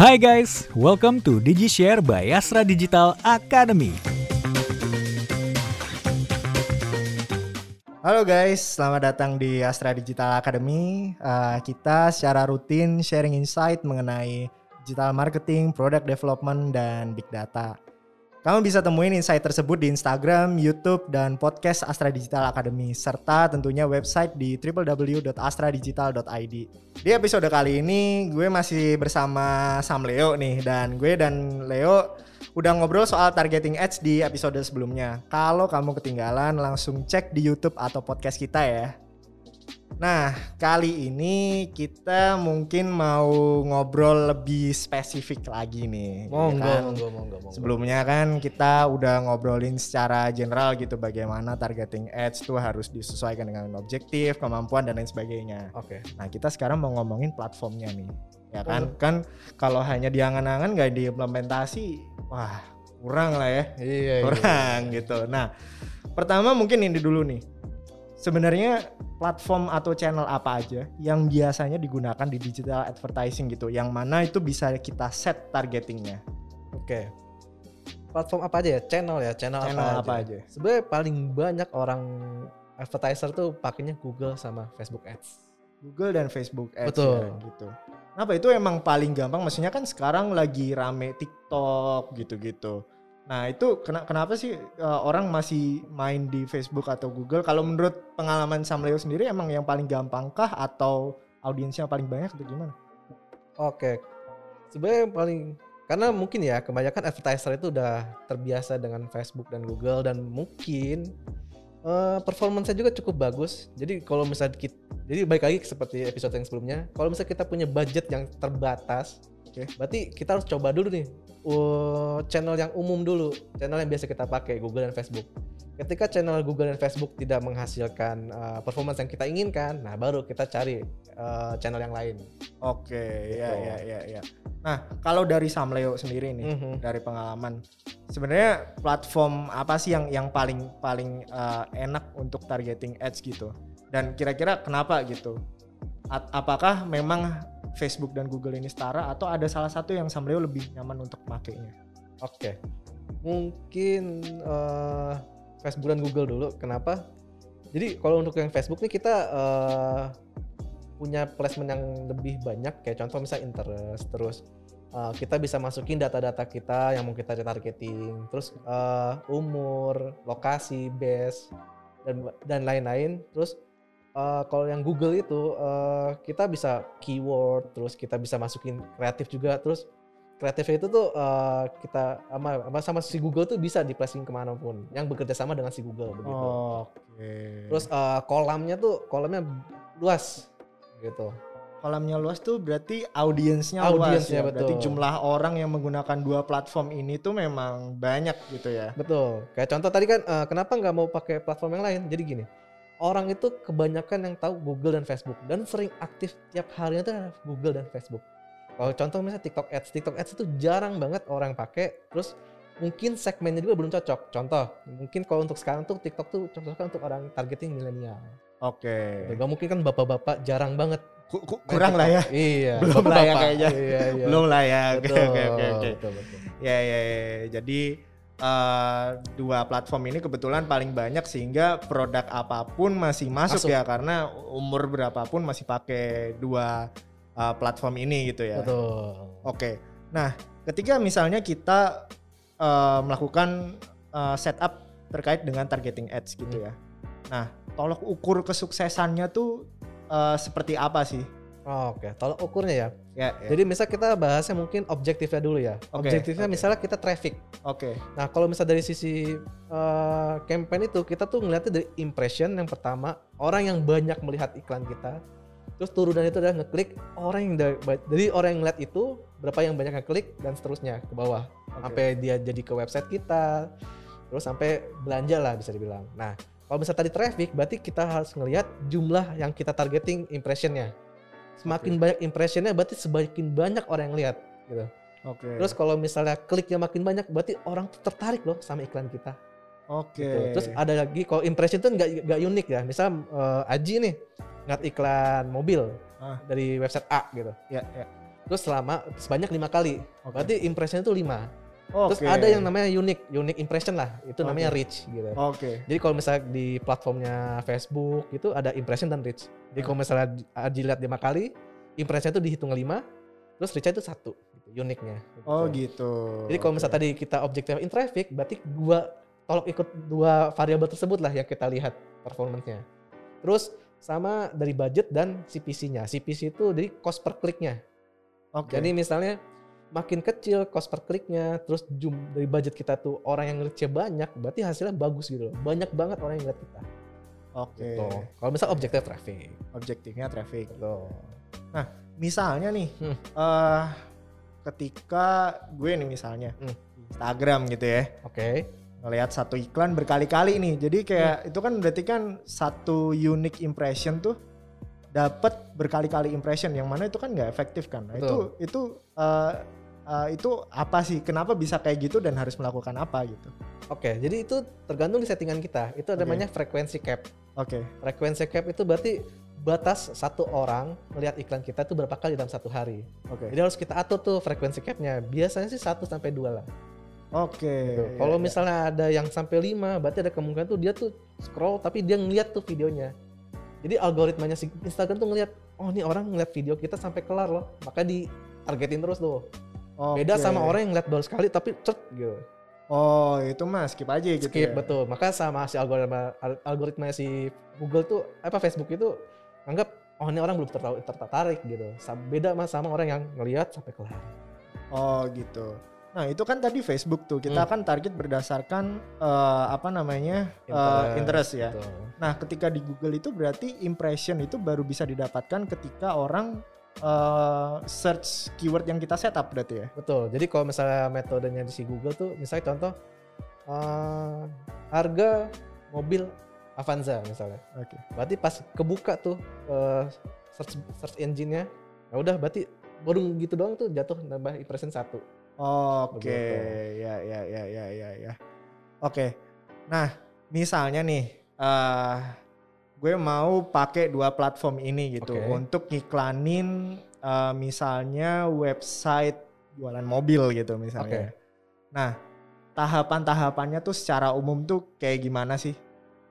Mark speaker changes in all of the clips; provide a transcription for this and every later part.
Speaker 1: Hi guys, welcome to DigiShare by Astra Digital Academy.
Speaker 2: Halo guys, selamat datang di Astra Digital Academy. Uh, kita secara rutin sharing insight mengenai digital marketing, product development, dan big data. Kamu bisa temuin insight tersebut di Instagram, YouTube, dan podcast Astra Digital Academy, serta tentunya website di www.astradigital.id. Di episode kali ini, gue masih bersama Sam Leo nih, dan gue dan Leo udah ngobrol soal targeting ads di episode sebelumnya. Kalau kamu ketinggalan, langsung cek di YouTube atau podcast kita ya. Nah, kali ini kita mungkin mau ngobrol lebih spesifik lagi nih.
Speaker 3: Monggo,
Speaker 2: ya kan?
Speaker 3: monggo, monggo, monggo.
Speaker 2: Sebelumnya kan kita udah ngobrolin secara general gitu bagaimana targeting ads tuh harus disesuaikan dengan objektif, kemampuan dan lain sebagainya.
Speaker 3: Oke.
Speaker 2: Nah, kita sekarang mau ngomongin platformnya nih. Ya kan?
Speaker 3: Oh.
Speaker 2: Kan kalau hanya diangan-angan nggak diimplementasi, wah, kurang lah ya
Speaker 3: Iya, iya.
Speaker 2: kurang gitu. Nah, pertama mungkin ini dulu nih. Sebenarnya platform atau channel apa aja yang biasanya digunakan di digital advertising gitu, yang mana itu bisa kita set targetingnya.
Speaker 3: Oke. Platform apa aja ya? Channel ya, channel,
Speaker 2: Channel
Speaker 3: apa,
Speaker 2: apa
Speaker 3: aja.
Speaker 2: aja?
Speaker 3: Sebenarnya paling banyak orang advertiser tuh pakainya Google sama Facebook Ads.
Speaker 2: Google dan Facebook Ads
Speaker 3: Betul.
Speaker 2: ya, gitu. Kenapa itu emang paling gampang? Maksudnya kan sekarang lagi rame TikTok gitu-gitu. Nah itu kena- kenapa sih uh, orang masih main di Facebook atau Google? Kalau menurut pengalaman Sam Leo sendiri emang yang paling gampangkah atau audiensnya paling banyak atau gimana?
Speaker 3: Oke. Sebenarnya yang paling karena mungkin ya kebanyakan advertiser itu udah terbiasa dengan Facebook dan Google dan mungkin eh performance juga cukup bagus. Jadi kalau misalnya kita, jadi baik lagi seperti episode yang sebelumnya, kalau misalnya kita punya budget yang terbatas,
Speaker 2: Oke.
Speaker 3: berarti kita harus coba dulu nih uh, channel yang umum dulu, channel yang biasa kita pakai Google dan Facebook. Ketika channel Google dan Facebook tidak menghasilkan uh, performance yang kita inginkan, nah baru kita cari uh, channel yang lain.
Speaker 2: Oke, ya
Speaker 3: Gitu.
Speaker 2: ya ya ya. Nah, kalau dari Sam Leo sendiri nih,
Speaker 3: Mhm.
Speaker 2: dari pengalaman, sebenarnya platform apa sih yang yang paling paling uh, enak untuk targeting ads gitu? Dan kira-kira kenapa gitu? A- apakah memang Facebook dan Google ini setara atau ada salah satu yang Sam Leo lebih nyaman untuk makainya?
Speaker 3: Oke, mungkin eh, Facebook dan Google dulu. Kenapa? Jadi kalau untuk yang Facebook nih kita eh, punya placement yang lebih banyak. Kayak contoh misalnya interest, terus eh, kita bisa masukin data-data kita yang mau kita targeting, terus eh, umur, lokasi, base, dan dan lain-lain. Terus eh, kalau yang Google itu eh, kita bisa keyword, terus kita bisa masukin kreatif juga, terus kreatifnya itu tuh eh, kita sama, sama sama si Google tuh bisa di placing ke mana pun yang bekerja sama dengan si Google begitu.
Speaker 2: Oke.
Speaker 3: Terus eh, kolamnya tuh kolamnya luas gitu.
Speaker 2: kolamnya luas tuh berarti audiensnya luas
Speaker 3: Audiensnya,
Speaker 2: ya. Berarti
Speaker 3: betul.
Speaker 2: jumlah orang yang menggunakan dua platform ini tuh memang banyak gitu ya.
Speaker 3: Betul. Kayak contoh tadi kan eh, kenapa nggak mau pakai platform yang lain? Jadi gini. Orang itu kebanyakan yang tahu Google dan Facebook dan sering aktif tiap harinya adalah Google dan Facebook. Kalau contoh misalnya TikTok Ads, TikTok Ads itu jarang banget orang pakai. Terus mungkin segmennya juga belum cocok. Contoh, mungkin kalau untuk sekarang tuh TikTok tuh cocoknya untuk orang targeting milenial.
Speaker 2: Oke.
Speaker 3: Gak mungkin kan bapak-bapak jarang banget.
Speaker 2: Ku- ku- kurang lah ya.
Speaker 3: Iya.
Speaker 2: Belum lah ya kayaknya.
Speaker 3: Iya, iya.
Speaker 2: Belum lah ya. Oke oke oke. Ya ya ya. Jadi eh, dua platform ini kebetulan paling banyak sehingga produk apa pun masih masuk,
Speaker 3: Masuk.
Speaker 2: ya karena umur berapapun masih pakai dua eh, platform ini gitu ya.
Speaker 3: Betul.
Speaker 2: Oke. Nah, ketika misalnya kita eh, melakukan eh, setup terkait dengan targeting ads gitu
Speaker 3: Hmm.
Speaker 2: ya. Nah, tolok ukur kesuksesannya tuh eh, seperti apa sih?
Speaker 3: Oke, tolak ukurnya ya.
Speaker 2: Ya, ya.
Speaker 3: Jadi misal kita bahasnya mungkin objektifnya dulu ya.
Speaker 2: Oke,
Speaker 3: Objektifnya
Speaker 2: oke.
Speaker 3: misalnya kita traffic.
Speaker 2: oke.
Speaker 3: Nah kalau misal dari sisi eh, campaign itu kita tuh ngeliatnya dari impression yang pertama orang yang banyak melihat iklan kita. Terus turunan itu adalah ngeklik orang yang dari, jadi orang yang ngeliat itu berapa yang banyak ngeklik dan seterusnya ke bawah
Speaker 2: Oke.
Speaker 3: sampai dia jadi ke website kita. Terus sampai belanja lah bisa dibilang. Nah kalau misal tadi traffic berarti kita harus ngelihat jumlah yang kita targeting impressionnya. Semakin banyak impressionnya berarti semakin banyak orang yang lihat gitu.
Speaker 2: Oke.
Speaker 3: Terus kalau misalnya kliknya makin banyak, berarti orang tuh tertarik loh sama iklan kita.
Speaker 2: oke.
Speaker 3: Gitu. Terus ada lagi kalau impression tuh nggak nggak unik ya. Misal eh, Aji nih ngeliat iklan mobil
Speaker 2: Ah.
Speaker 3: dari website A gitu.
Speaker 2: ya ya.
Speaker 3: terus selama sebanyak lima kali.
Speaker 2: Oke.
Speaker 3: Berarti impression itu lima.
Speaker 2: Oke.
Speaker 3: Terus ada yang namanya unique, unique impression lah. Itu namanya
Speaker 2: Oke.
Speaker 3: reach gitu.
Speaker 2: Oke.
Speaker 3: Jadi kalau misalnya di platformnya Facebook itu ada impression dan reach. Jadi kalau misalnya di- dilihat lima kali, impression itu dihitung lima, terus reach itu satu, gitu, uniknya.
Speaker 2: Oh gitu.
Speaker 3: Jadi kalau misalnya tadi kita objektif in traffic, berarti dua tolong ikut dua variabel tersebut lah yang kita lihat performance-nya. Terus sama dari budget dan CPC-nya. CPC itu dari cost per kliknya.
Speaker 2: Oke.
Speaker 3: Jadi misalnya makin kecil cost per kliknya, terus jum dari budget kita tuh orang yang reach banyak, berarti hasilnya bagus gitu loh. Banyak banget orang yang lihat kita.
Speaker 2: Oke.
Speaker 3: Gitu. Kalau misalnya objektif traffic.
Speaker 2: Objektifnya traffic.
Speaker 3: Gitu.
Speaker 2: Misalnya nih,
Speaker 3: Hmm.
Speaker 2: eh ketika gue nih misalnya
Speaker 3: Hmm.
Speaker 2: Instagram gitu ya,
Speaker 3: Oke.
Speaker 2: ngelihat satu iklan berkali-kali nih. Jadi kayak
Speaker 3: Hmm.
Speaker 2: itu kan berarti kan satu unique impression tuh dapat berkali-kali impression yang mana itu kan nggak efektif kan. Nah, itu
Speaker 3: Betul.
Speaker 2: itu eh, eh, itu apa sih? Kenapa bisa kayak gitu dan harus melakukan apa gitu?
Speaker 3: Oke, jadi itu tergantung di settingan kita. Itu ada namanya frekuensi cap.
Speaker 2: Oke.
Speaker 3: Frekuensi cap itu berarti batas satu orang melihat iklan kita itu berapa kali dalam satu hari.
Speaker 2: Oke.
Speaker 3: Jadi harus kita atur tuh frekuensi capnya. Biasanya sih 1 sampai 2 lah.
Speaker 2: Oke.
Speaker 3: Gitu.
Speaker 2: iya,
Speaker 3: Kalau
Speaker 2: iya.
Speaker 3: misalnya ada yang sampai 5, berarti ada kemungkinan tuh dia tuh scroll tapi dia ngeliat tuh videonya. Jadi algoritmanya si Instagram tuh ngeliat, oh ini orang ngeliat video kita sampai kelar loh. Maka di targetin terus tuh. Beda
Speaker 2: Oke.
Speaker 3: sama orang yang ngeliat baru sekali tapi cet gitu.
Speaker 2: Oh, itu mah skip aja gitu.
Speaker 3: Skip
Speaker 2: ya?
Speaker 3: betul. Maka sama si algoritma al- algoritma si Google tuh apa Facebook itu anggap oh ini orang belum tertarik, gitu. Beda mas sama orang yang ngelihat sampai kelar.
Speaker 2: Oh gitu. Nah itu kan tadi Facebook tuh kita
Speaker 3: Hmm.
Speaker 2: kan target berdasarkan eh, apa namanya eh, interest ya.
Speaker 3: Betul.
Speaker 2: Nah ketika di Google itu berarti impression itu baru bisa didapatkan ketika orang eh, search keyword yang kita setup berarti ya.
Speaker 3: Betul. Jadi kalau misalnya metodenya di si Google tuh, misalnya contoh eh, harga mobil Avanza misalnya.
Speaker 2: Oke.
Speaker 3: Berarti pas kebuka tuh eh, search search engine-nya, ya udah berarti baru gitu doang tuh jatuh nambah impression satu.
Speaker 2: Oke,
Speaker 3: Begitu.
Speaker 2: ya ya ya ya ya ya. Oke. Nah, misalnya nih eh gue mau pakai dua platform ini gitu
Speaker 3: Oke.
Speaker 2: untuk ngiklanin eh, misalnya website jualan mobil gitu misalnya.
Speaker 3: Oke.
Speaker 2: Nah, tahapan-tahapannya tuh secara umum tuh kayak gimana sih?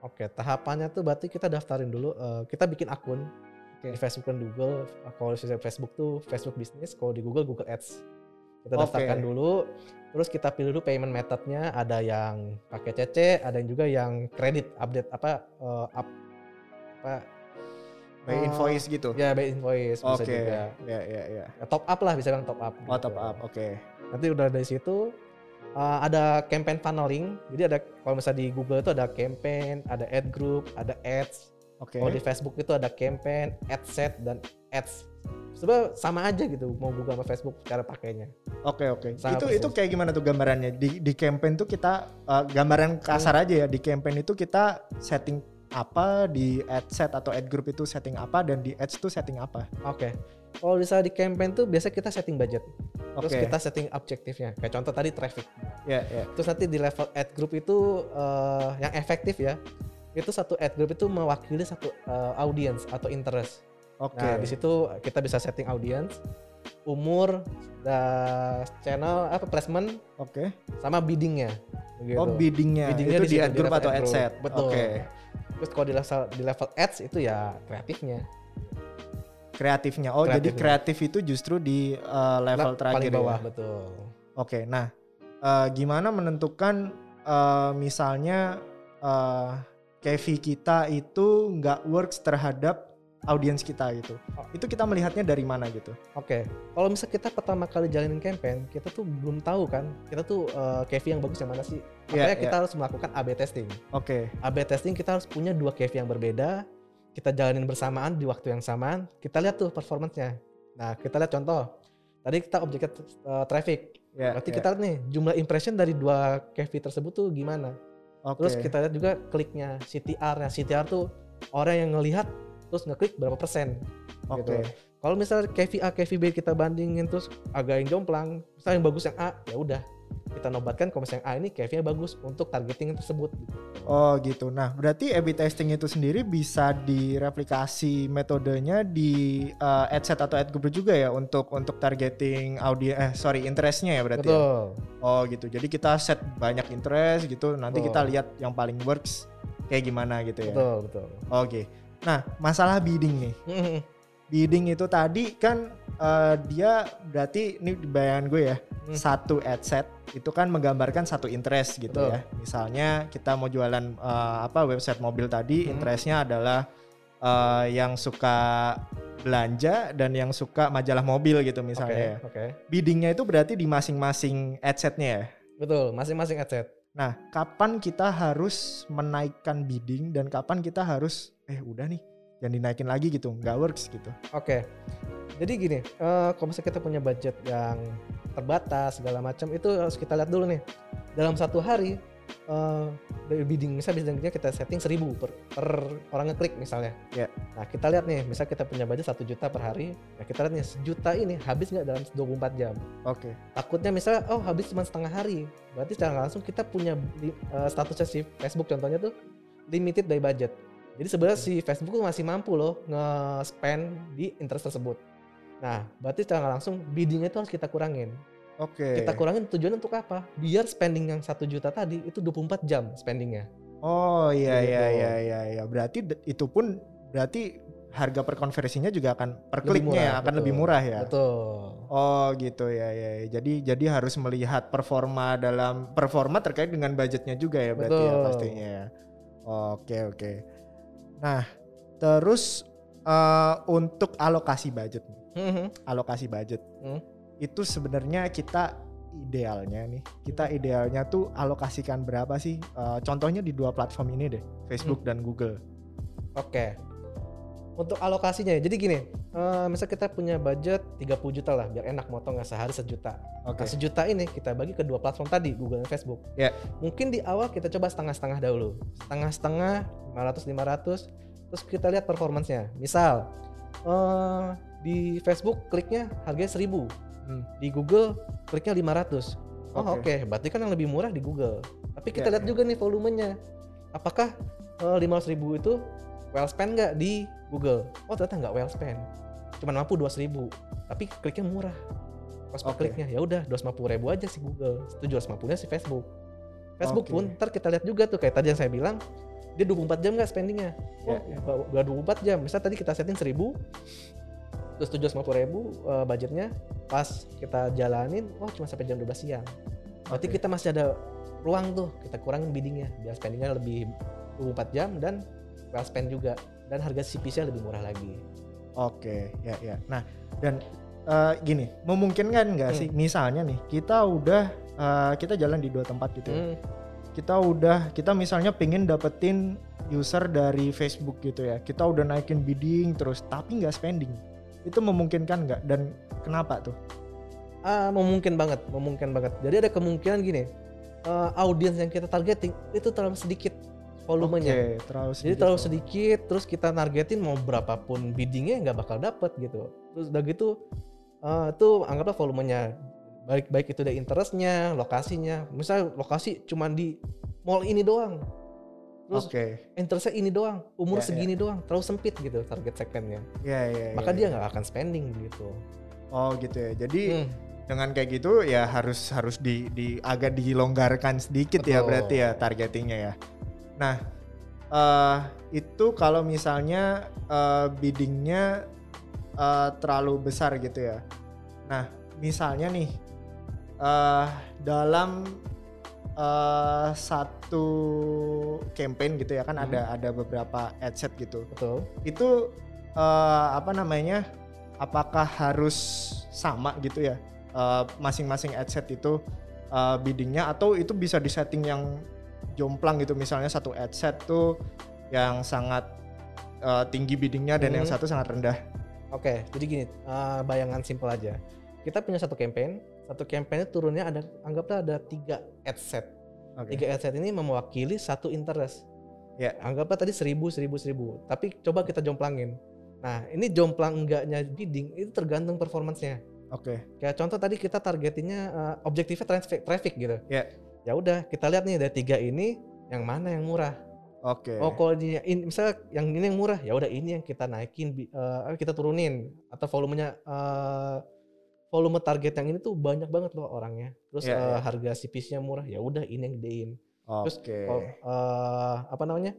Speaker 3: Oke, tahapannya tuh berarti kita daftarin dulu, eh, kita bikin akun
Speaker 2: Oke.
Speaker 3: di Facebook dan Google. Kalau di Facebook tuh Facebook Business, kalau di Google Google Ads. Kita
Speaker 2: Oke.
Speaker 3: daftarkan dulu, terus kita pilih dulu payment methodnya. Ada yang pakai CC, ada yang juga yang kredit update apa eh, up apa
Speaker 2: By
Speaker 3: eh,
Speaker 2: invoice gitu.
Speaker 3: Ya, by invoice bisa
Speaker 2: Oke.
Speaker 3: juga.
Speaker 2: Ya ya ya.
Speaker 3: Ya, top up lah, bisa bilang top up.
Speaker 2: Oh,
Speaker 3: gitu.
Speaker 2: top up. Oke.
Speaker 3: Nanti udah dari situ uh, ada campaign funneling. Jadi ada kalau misalnya di Google itu ada campaign, ada ad group, ada ads.
Speaker 2: Oke.
Speaker 3: Kalau di Facebook itu ada campaign, ad set dan ads. Sebenarnya sama aja gitu mau Google sama Facebook cara pakainya.
Speaker 2: Oke oke.
Speaker 3: Sama
Speaker 2: Itu
Speaker 3: persis.
Speaker 2: itu kayak gimana tuh gambarannya? Di di campaign tuh kita eh, gambaran kasar aja ya. Di campaign itu kita setting apa di ad set atau ad group itu setting apa dan di ads tuh setting apa?
Speaker 3: Oke. Kalau misalnya di campaign tuh biasa kita setting budget. Terus kita setting objektifnya. Kayak contoh tadi traffic.
Speaker 2: Ya ya.
Speaker 3: Terus nanti di level ad group itu eh, yang efektif ya. Itu satu ad group itu mewakili satu eh, audience atau interest.
Speaker 2: Oke.
Speaker 3: Nah, di situ kita bisa setting audience, umur, da- channel apa placement
Speaker 2: Oke.
Speaker 3: sama biddingnya. Begitu.
Speaker 2: Oh biddingnya,
Speaker 3: Biddingnya
Speaker 2: itu di, ad group atau
Speaker 3: ad
Speaker 2: set.
Speaker 3: Betul.
Speaker 2: Oke.
Speaker 3: Terus kalau di level di level ads itu ya kreatifnya.
Speaker 2: Kreatifnya. Oh jadi
Speaker 3: Kreatifnya.
Speaker 2: kreatif itu justru di eh, level
Speaker 3: Nah,
Speaker 2: terakhir
Speaker 3: paling
Speaker 2: ya?
Speaker 3: bawah betul.
Speaker 2: Oke, nah eh, gimana menentukan eh, misalnya eh KV kita itu nggak works terhadap audiens kita gitu.
Speaker 3: Oh.
Speaker 2: Itu kita melihatnya dari mana gitu?
Speaker 3: Oke, kalau misalnya kita pertama kali jalanin campaign, kita tuh belum tahu kan, kita tuh uh, KV yang bagus yang mana sih?
Speaker 2: Iya,
Speaker 3: Makanya kita
Speaker 2: iya.
Speaker 3: harus melakukan A/B testing.
Speaker 2: Oke,
Speaker 3: A/B testing kita harus punya dua KV yang berbeda, kita jalanin bersamaan di waktu yang samaan, kita lihat tuh performance-nya. Nah, kita lihat contoh. Tadi kita objektif uh, traffic.
Speaker 2: ya.
Speaker 3: Berarti
Speaker 2: ya.
Speaker 3: kita lihat nih jumlah impression dari dua KV tersebut tuh gimana.
Speaker 2: Oke.
Speaker 3: Terus kita lihat juga kliknya, CTR. Nah, CTR tuh orang yang ngelihat terus ngeklik berapa persen.
Speaker 2: Oke.
Speaker 3: gitu. Kalau misalnya KV B kita bandingin terus agak yang jomplang, misalnya yang bagus yang A, ya udah. kita nobatkan kalau misalnya A ini KV-nya bagus untuk targeting tersebut.
Speaker 2: Oh gitu. Nah berarti A/B testing itu sendiri bisa direplikasi metodenya di uh, ad set atau ad group juga ya untuk untuk targeting audiens eh sorry interestnya ya berarti. Ya?
Speaker 3: Betul.
Speaker 2: Oh gitu. Jadi kita set banyak interest gitu. Nanti
Speaker 3: Betul.
Speaker 2: kita lihat yang paling works kayak gimana gitu ya.
Speaker 3: Betul, betul.
Speaker 2: Oke. Nah masalah bidding nih. Bidding itu tadi kan uh, dia berarti ini di bayangan gue ya
Speaker 3: Hmm.
Speaker 2: satu ad set itu kan menggambarkan satu interest gitu
Speaker 3: Betul.
Speaker 2: ya. Misalnya kita mau jualan uh, apa website mobil tadi
Speaker 3: Hmm.
Speaker 2: interestnya adalah uh, yang suka belanja dan yang suka majalah mobil gitu misalnya. ya.
Speaker 3: oke.
Speaker 2: Biddingnya itu berarti di masing-masing ad setnya ya.
Speaker 3: Betul, masing-masing ad set.
Speaker 2: Nah, kapan kita harus menaikkan bidding dan kapan kita harus eh udah nih jangan dinaikin lagi gitu, nggak works gitu.
Speaker 3: Oke. Jadi gini, eh kalau misalnya kita punya budget yang terbatas segala macam itu harus kita lihat dulu nih. Dalam satu hari eh dari bidding misalnya biddingnya kita setting 1000 per, per orang ngeklik misalnya.
Speaker 2: Ya.
Speaker 3: Nah, kita lihat nih, misal kita punya budget 1 juta per hari. Nah, kita lihat nih sejuta ini habis nggak dalam 24 jam.
Speaker 2: Oke.
Speaker 3: Takutnya misalnya oh habis cuma setengah hari. Berarti secara langsung kita punya eh, statusnya si Facebook contohnya tuh limited by budget. Jadi sebenarnya si Facebook masih mampu loh nge-spend di interest tersebut. Nah, berarti secara langsung biddingnya itu harus kita kurangin.
Speaker 2: Oke.
Speaker 3: Kita kurangin tujuannya untuk apa? Biar spending yang satu juta tadi itu 24 jam spendingnya.
Speaker 2: Oh iya
Speaker 3: Gitu.
Speaker 2: iya iya iya iya. Berarti itu pun berarti harga per konversinya juga akan per kliknya ya akan
Speaker 3: betul.
Speaker 2: lebih murah ya.
Speaker 3: Betul.
Speaker 2: Oh gitu ya ya. ya. Jadi jadi harus melihat performa dalam performa terkait dengan budgetnya juga ya berarti ya
Speaker 3: Betul.
Speaker 2: pastinya ya. Oke oke. Nah terus eh, untuk alokasi budget, nih.
Speaker 3: Mhm.
Speaker 2: alokasi budget
Speaker 3: Hmm.
Speaker 2: Itu sebenarnya kita idealnya nih kita idealnya tuh alokasikan berapa sih? Eh, contohnya di dua platform ini deh, Facebook
Speaker 3: Hmm.
Speaker 2: dan Google.
Speaker 3: Oke. Untuk alokasinya, jadi gini, eh, misal kita punya budget 30 juta lah, biar enak motongnya sehari sejuta.
Speaker 2: Oke.
Speaker 3: Nah, sejuta ini kita bagi ke dua platform tadi, Google dan Facebook.
Speaker 2: Ya.
Speaker 3: Mungkin di awal kita coba setengah-setengah dahulu. Setengah-setengah, 500-500, terus kita lihat performancenya. Misal, eh, di Facebook kliknya harganya 1000,
Speaker 2: Hmm.
Speaker 3: di Google kliknya 500. Oh oke,
Speaker 2: Oke.
Speaker 3: berarti kan yang lebih murah di Google. Tapi kita
Speaker 2: Ya,
Speaker 3: lihat
Speaker 2: ya.
Speaker 3: juga nih volumenya. Apakah eh, 500 ribu itu well spend nggak di Google? Oh ternyata nggak well spend. Cuman mampu 200 ribu. Tapi kliknya murah. Cost per
Speaker 2: Oke.
Speaker 3: kliknya ya udah 250 ribu aja si Google. 750 nya si Facebook. Facebook
Speaker 2: Oke.
Speaker 3: pun ntar kita lihat juga tuh kayak tadi yang saya bilang dia 24 jam nggak spendingnya? Oh,
Speaker 2: Ya, ya.
Speaker 3: nggak nggak 24 jam. Misal tadi kita setting 1000 terus 750 ribu eh, budgetnya pas kita jalanin oh cuma sampai jam 12 siang berarti
Speaker 2: Oke.
Speaker 3: kita masih ada ruang tuh kita kurangin biddingnya biar spendingnya lebih 24 jam dan well spend juga dan harga CPC lebih murah lagi
Speaker 2: Oke, ya ya. Nah, dan eh, gini, memungkinkan nggak
Speaker 3: Hmm.
Speaker 2: sih misalnya nih, kita udah eh, kita jalan di dua tempat gitu ya.
Speaker 3: Hmm,
Speaker 2: Kita udah kita misalnya pengen dapetin user dari Facebook gitu ya. Kita udah naikin bidding terus tapi nggak spending. Itu memungkinkan nggak dan kenapa tuh?
Speaker 3: ah memungkinkan banget memungkinkan banget jadi ada kemungkinan gini eh, audiens yang kita targeting itu terlalu sedikit volumenya
Speaker 2: Oke, terlalu sedikit.
Speaker 3: Jadi terlalu sedikit, terus kita nargetin mau berapapun biddingnya nggak bakal dapet gitu. Terus udah gitu, eh itu anggaplah volumenya baik baik itu dari interestnya, lokasinya. Misal lokasi cuman di mall ini doang, terus
Speaker 2: Oke.
Speaker 3: interestnya ini doang, umur
Speaker 2: Ya, ya.
Speaker 3: segini doang, terlalu sempit gitu target segmennya.
Speaker 2: Ya ya.
Speaker 3: Maka
Speaker 2: ya,
Speaker 3: dia
Speaker 2: ya.
Speaker 3: nggak akan spending gitu.
Speaker 2: Oh gitu ya. Jadi
Speaker 3: Hmm,
Speaker 2: dengan kayak gitu ya harus harus di, di agak dilonggarkan sedikit ya
Speaker 3: Betul.
Speaker 2: berarti ya targetingnya ya. Nah eh itu kalau misalnya eh, biddingnya eh, terlalu besar gitu ya. Nah misalnya nih eh dalam eh, satu campaign gitu ya kan
Speaker 3: Hmm.
Speaker 2: ada ada beberapa ad set gitu
Speaker 3: betul.
Speaker 2: itu eh, apa namanya apakah harus sama gitu ya eh, masing-masing ad set itu eh, biddingnya atau itu bisa disetting yang jomplang gitu misalnya satu ad set tuh yang sangat eh, tinggi biddingnya dan yang
Speaker 3: Hmm.
Speaker 2: satu sangat rendah
Speaker 3: Oke, jadi gini, eh, bayangan simpel aja. Kita punya satu campaign, satu campaign itu turunnya ada, anggaplah ada tiga ad set.
Speaker 2: Oke.
Speaker 3: Tiga ad set ini mewakili satu interest.
Speaker 2: Ya.
Speaker 3: Anggaplah tadi seribu, seribu, seribu. Tapi coba kita jomplangin. Nah, ini jomplang enggaknya bidding itu tergantung performancenya.
Speaker 2: Oke.
Speaker 3: Kayak contoh tadi kita targetinnya uh, objektifnya traffic, traffic gitu.
Speaker 2: Ya.
Speaker 3: Ya udah kita lihat nih dari tiga ini yang mana yang murah.
Speaker 2: Oke.
Speaker 3: Oh kalau di in, misalnya yang ini yang murah ya udah ini yang kita naikin eh, kita turunin atau volumenya eh, volume target yang ini tuh banyak banget loh orangnya. Terus
Speaker 2: Iya,
Speaker 3: eh,
Speaker 2: iya.
Speaker 3: harga CPC-nya murah ya udah ini yang gedein. terus
Speaker 2: Oke.
Speaker 3: Kalau eh, apa namanya?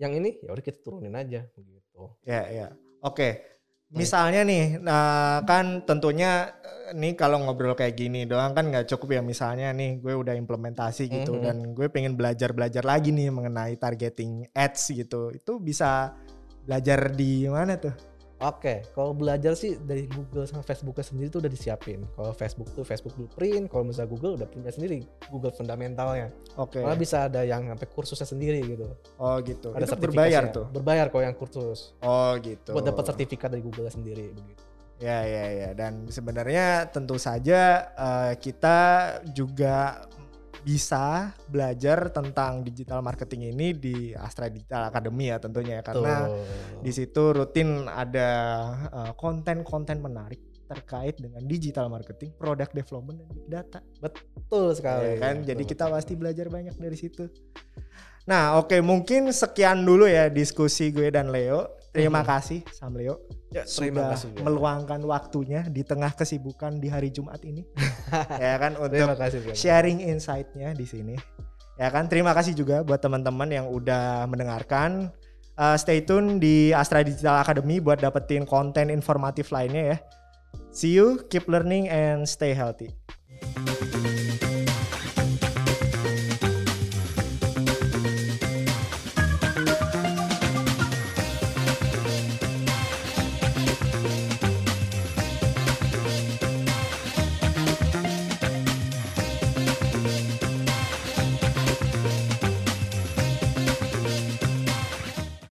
Speaker 3: Yang ini ya udah kita turunin aja gitu.
Speaker 2: Ya, ya. Oke. Misalnya nih, nah kan tentunya eh, nih kalau ngobrol kayak gini doang kan nggak cukup ya. Misalnya nih gue udah implementasi gitu
Speaker 3: Mhm.
Speaker 2: dan gue pengen belajar-belajar lagi nih mengenai targeting ads gitu. Itu bisa belajar di mana tuh?
Speaker 3: Oke, kalau belajar sih dari Google sama Facebooknya sendiri tuh udah disiapin. Kalau Facebook tuh Facebook Blueprint, kalau misalnya Google udah punya sendiri Google fundamentalnya.
Speaker 2: Oke.
Speaker 3: Malah bisa ada yang sampai kursusnya sendiri gitu.
Speaker 2: Oh gitu.
Speaker 3: Ada
Speaker 2: Itu
Speaker 3: sertifikasinya.
Speaker 2: berbayar tuh.
Speaker 3: Berbayar kalau yang kursus.
Speaker 2: Oh gitu.
Speaker 3: buat dapat sertifikat dari Google sendiri begitu.
Speaker 2: Ya ya ya dan sebenarnya tentu saja eh, kita juga bisa belajar tentang digital marketing ini di Astra Digital Academy ya tentunya ya karena
Speaker 3: Tuh.
Speaker 2: di situ rutin ada eh, konten-konten menarik terkait dengan digital marketing, product development dan big data.
Speaker 3: betul sekali.
Speaker 2: Ya kan?
Speaker 3: Betul,
Speaker 2: Jadi kita
Speaker 3: betul.
Speaker 2: pasti belajar banyak dari situ. Nah, oke mungkin sekian dulu ya diskusi gue dan Leo. Terima
Speaker 3: Mhm.
Speaker 2: kasih Sam Leo
Speaker 3: Ya,
Speaker 2: sudah
Speaker 3: terima kasih. Bian.
Speaker 2: meluangkan waktunya di tengah kesibukan di hari Jumat ini. ya kan
Speaker 3: Terima
Speaker 2: untuk
Speaker 3: kasih. Bian.
Speaker 2: sharing insight-nya di sini. Ya kan terima kasih juga buat teman-teman yang udah mendengarkan. Uh, stay tune di Astra Digital Academy buat dapetin konten informatif lainnya ya. See you, keep learning and stay healthy.